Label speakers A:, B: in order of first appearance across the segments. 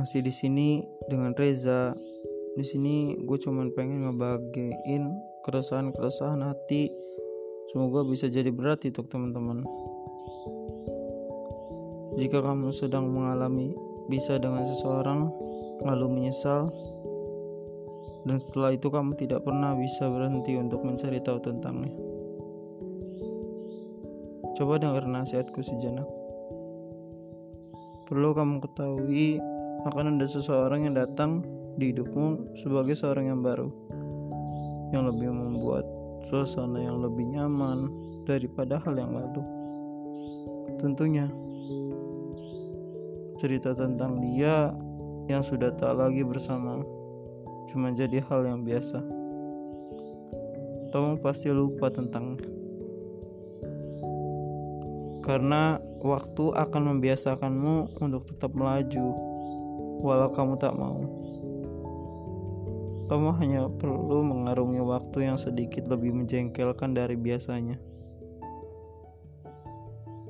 A: masih di sini dengan Reza. Di sini gue cuman pengen ngebagiin keresahan-keresahan hati. Semoga bisa jadi berat untuk teman-teman. Jika kamu sedang mengalami bisa dengan seseorang, lalu menyesal, dan setelah itu kamu tidak pernah bisa berhenti untuk mencari tahu tentangnya. Coba dengar nasihatku sejenak. Perlu kamu ketahui akan ada seseorang yang datang di hidupmu sebagai seorang yang baru yang lebih membuat suasana yang lebih nyaman daripada hal yang lalu. Tentunya cerita tentang dia yang sudah tak lagi bersama cuma jadi hal yang biasa. Kamu pasti lupa tentangnya. Karena waktu akan membiasakanmu untuk tetap melaju walau kamu tak mau. Kamu hanya perlu mengarungi waktu yang sedikit lebih menjengkelkan dari biasanya.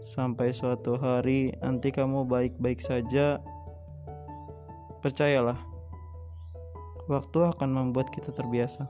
A: Sampai suatu hari nanti kamu baik-baik saja, percayalah, waktu akan membuat kita terbiasa.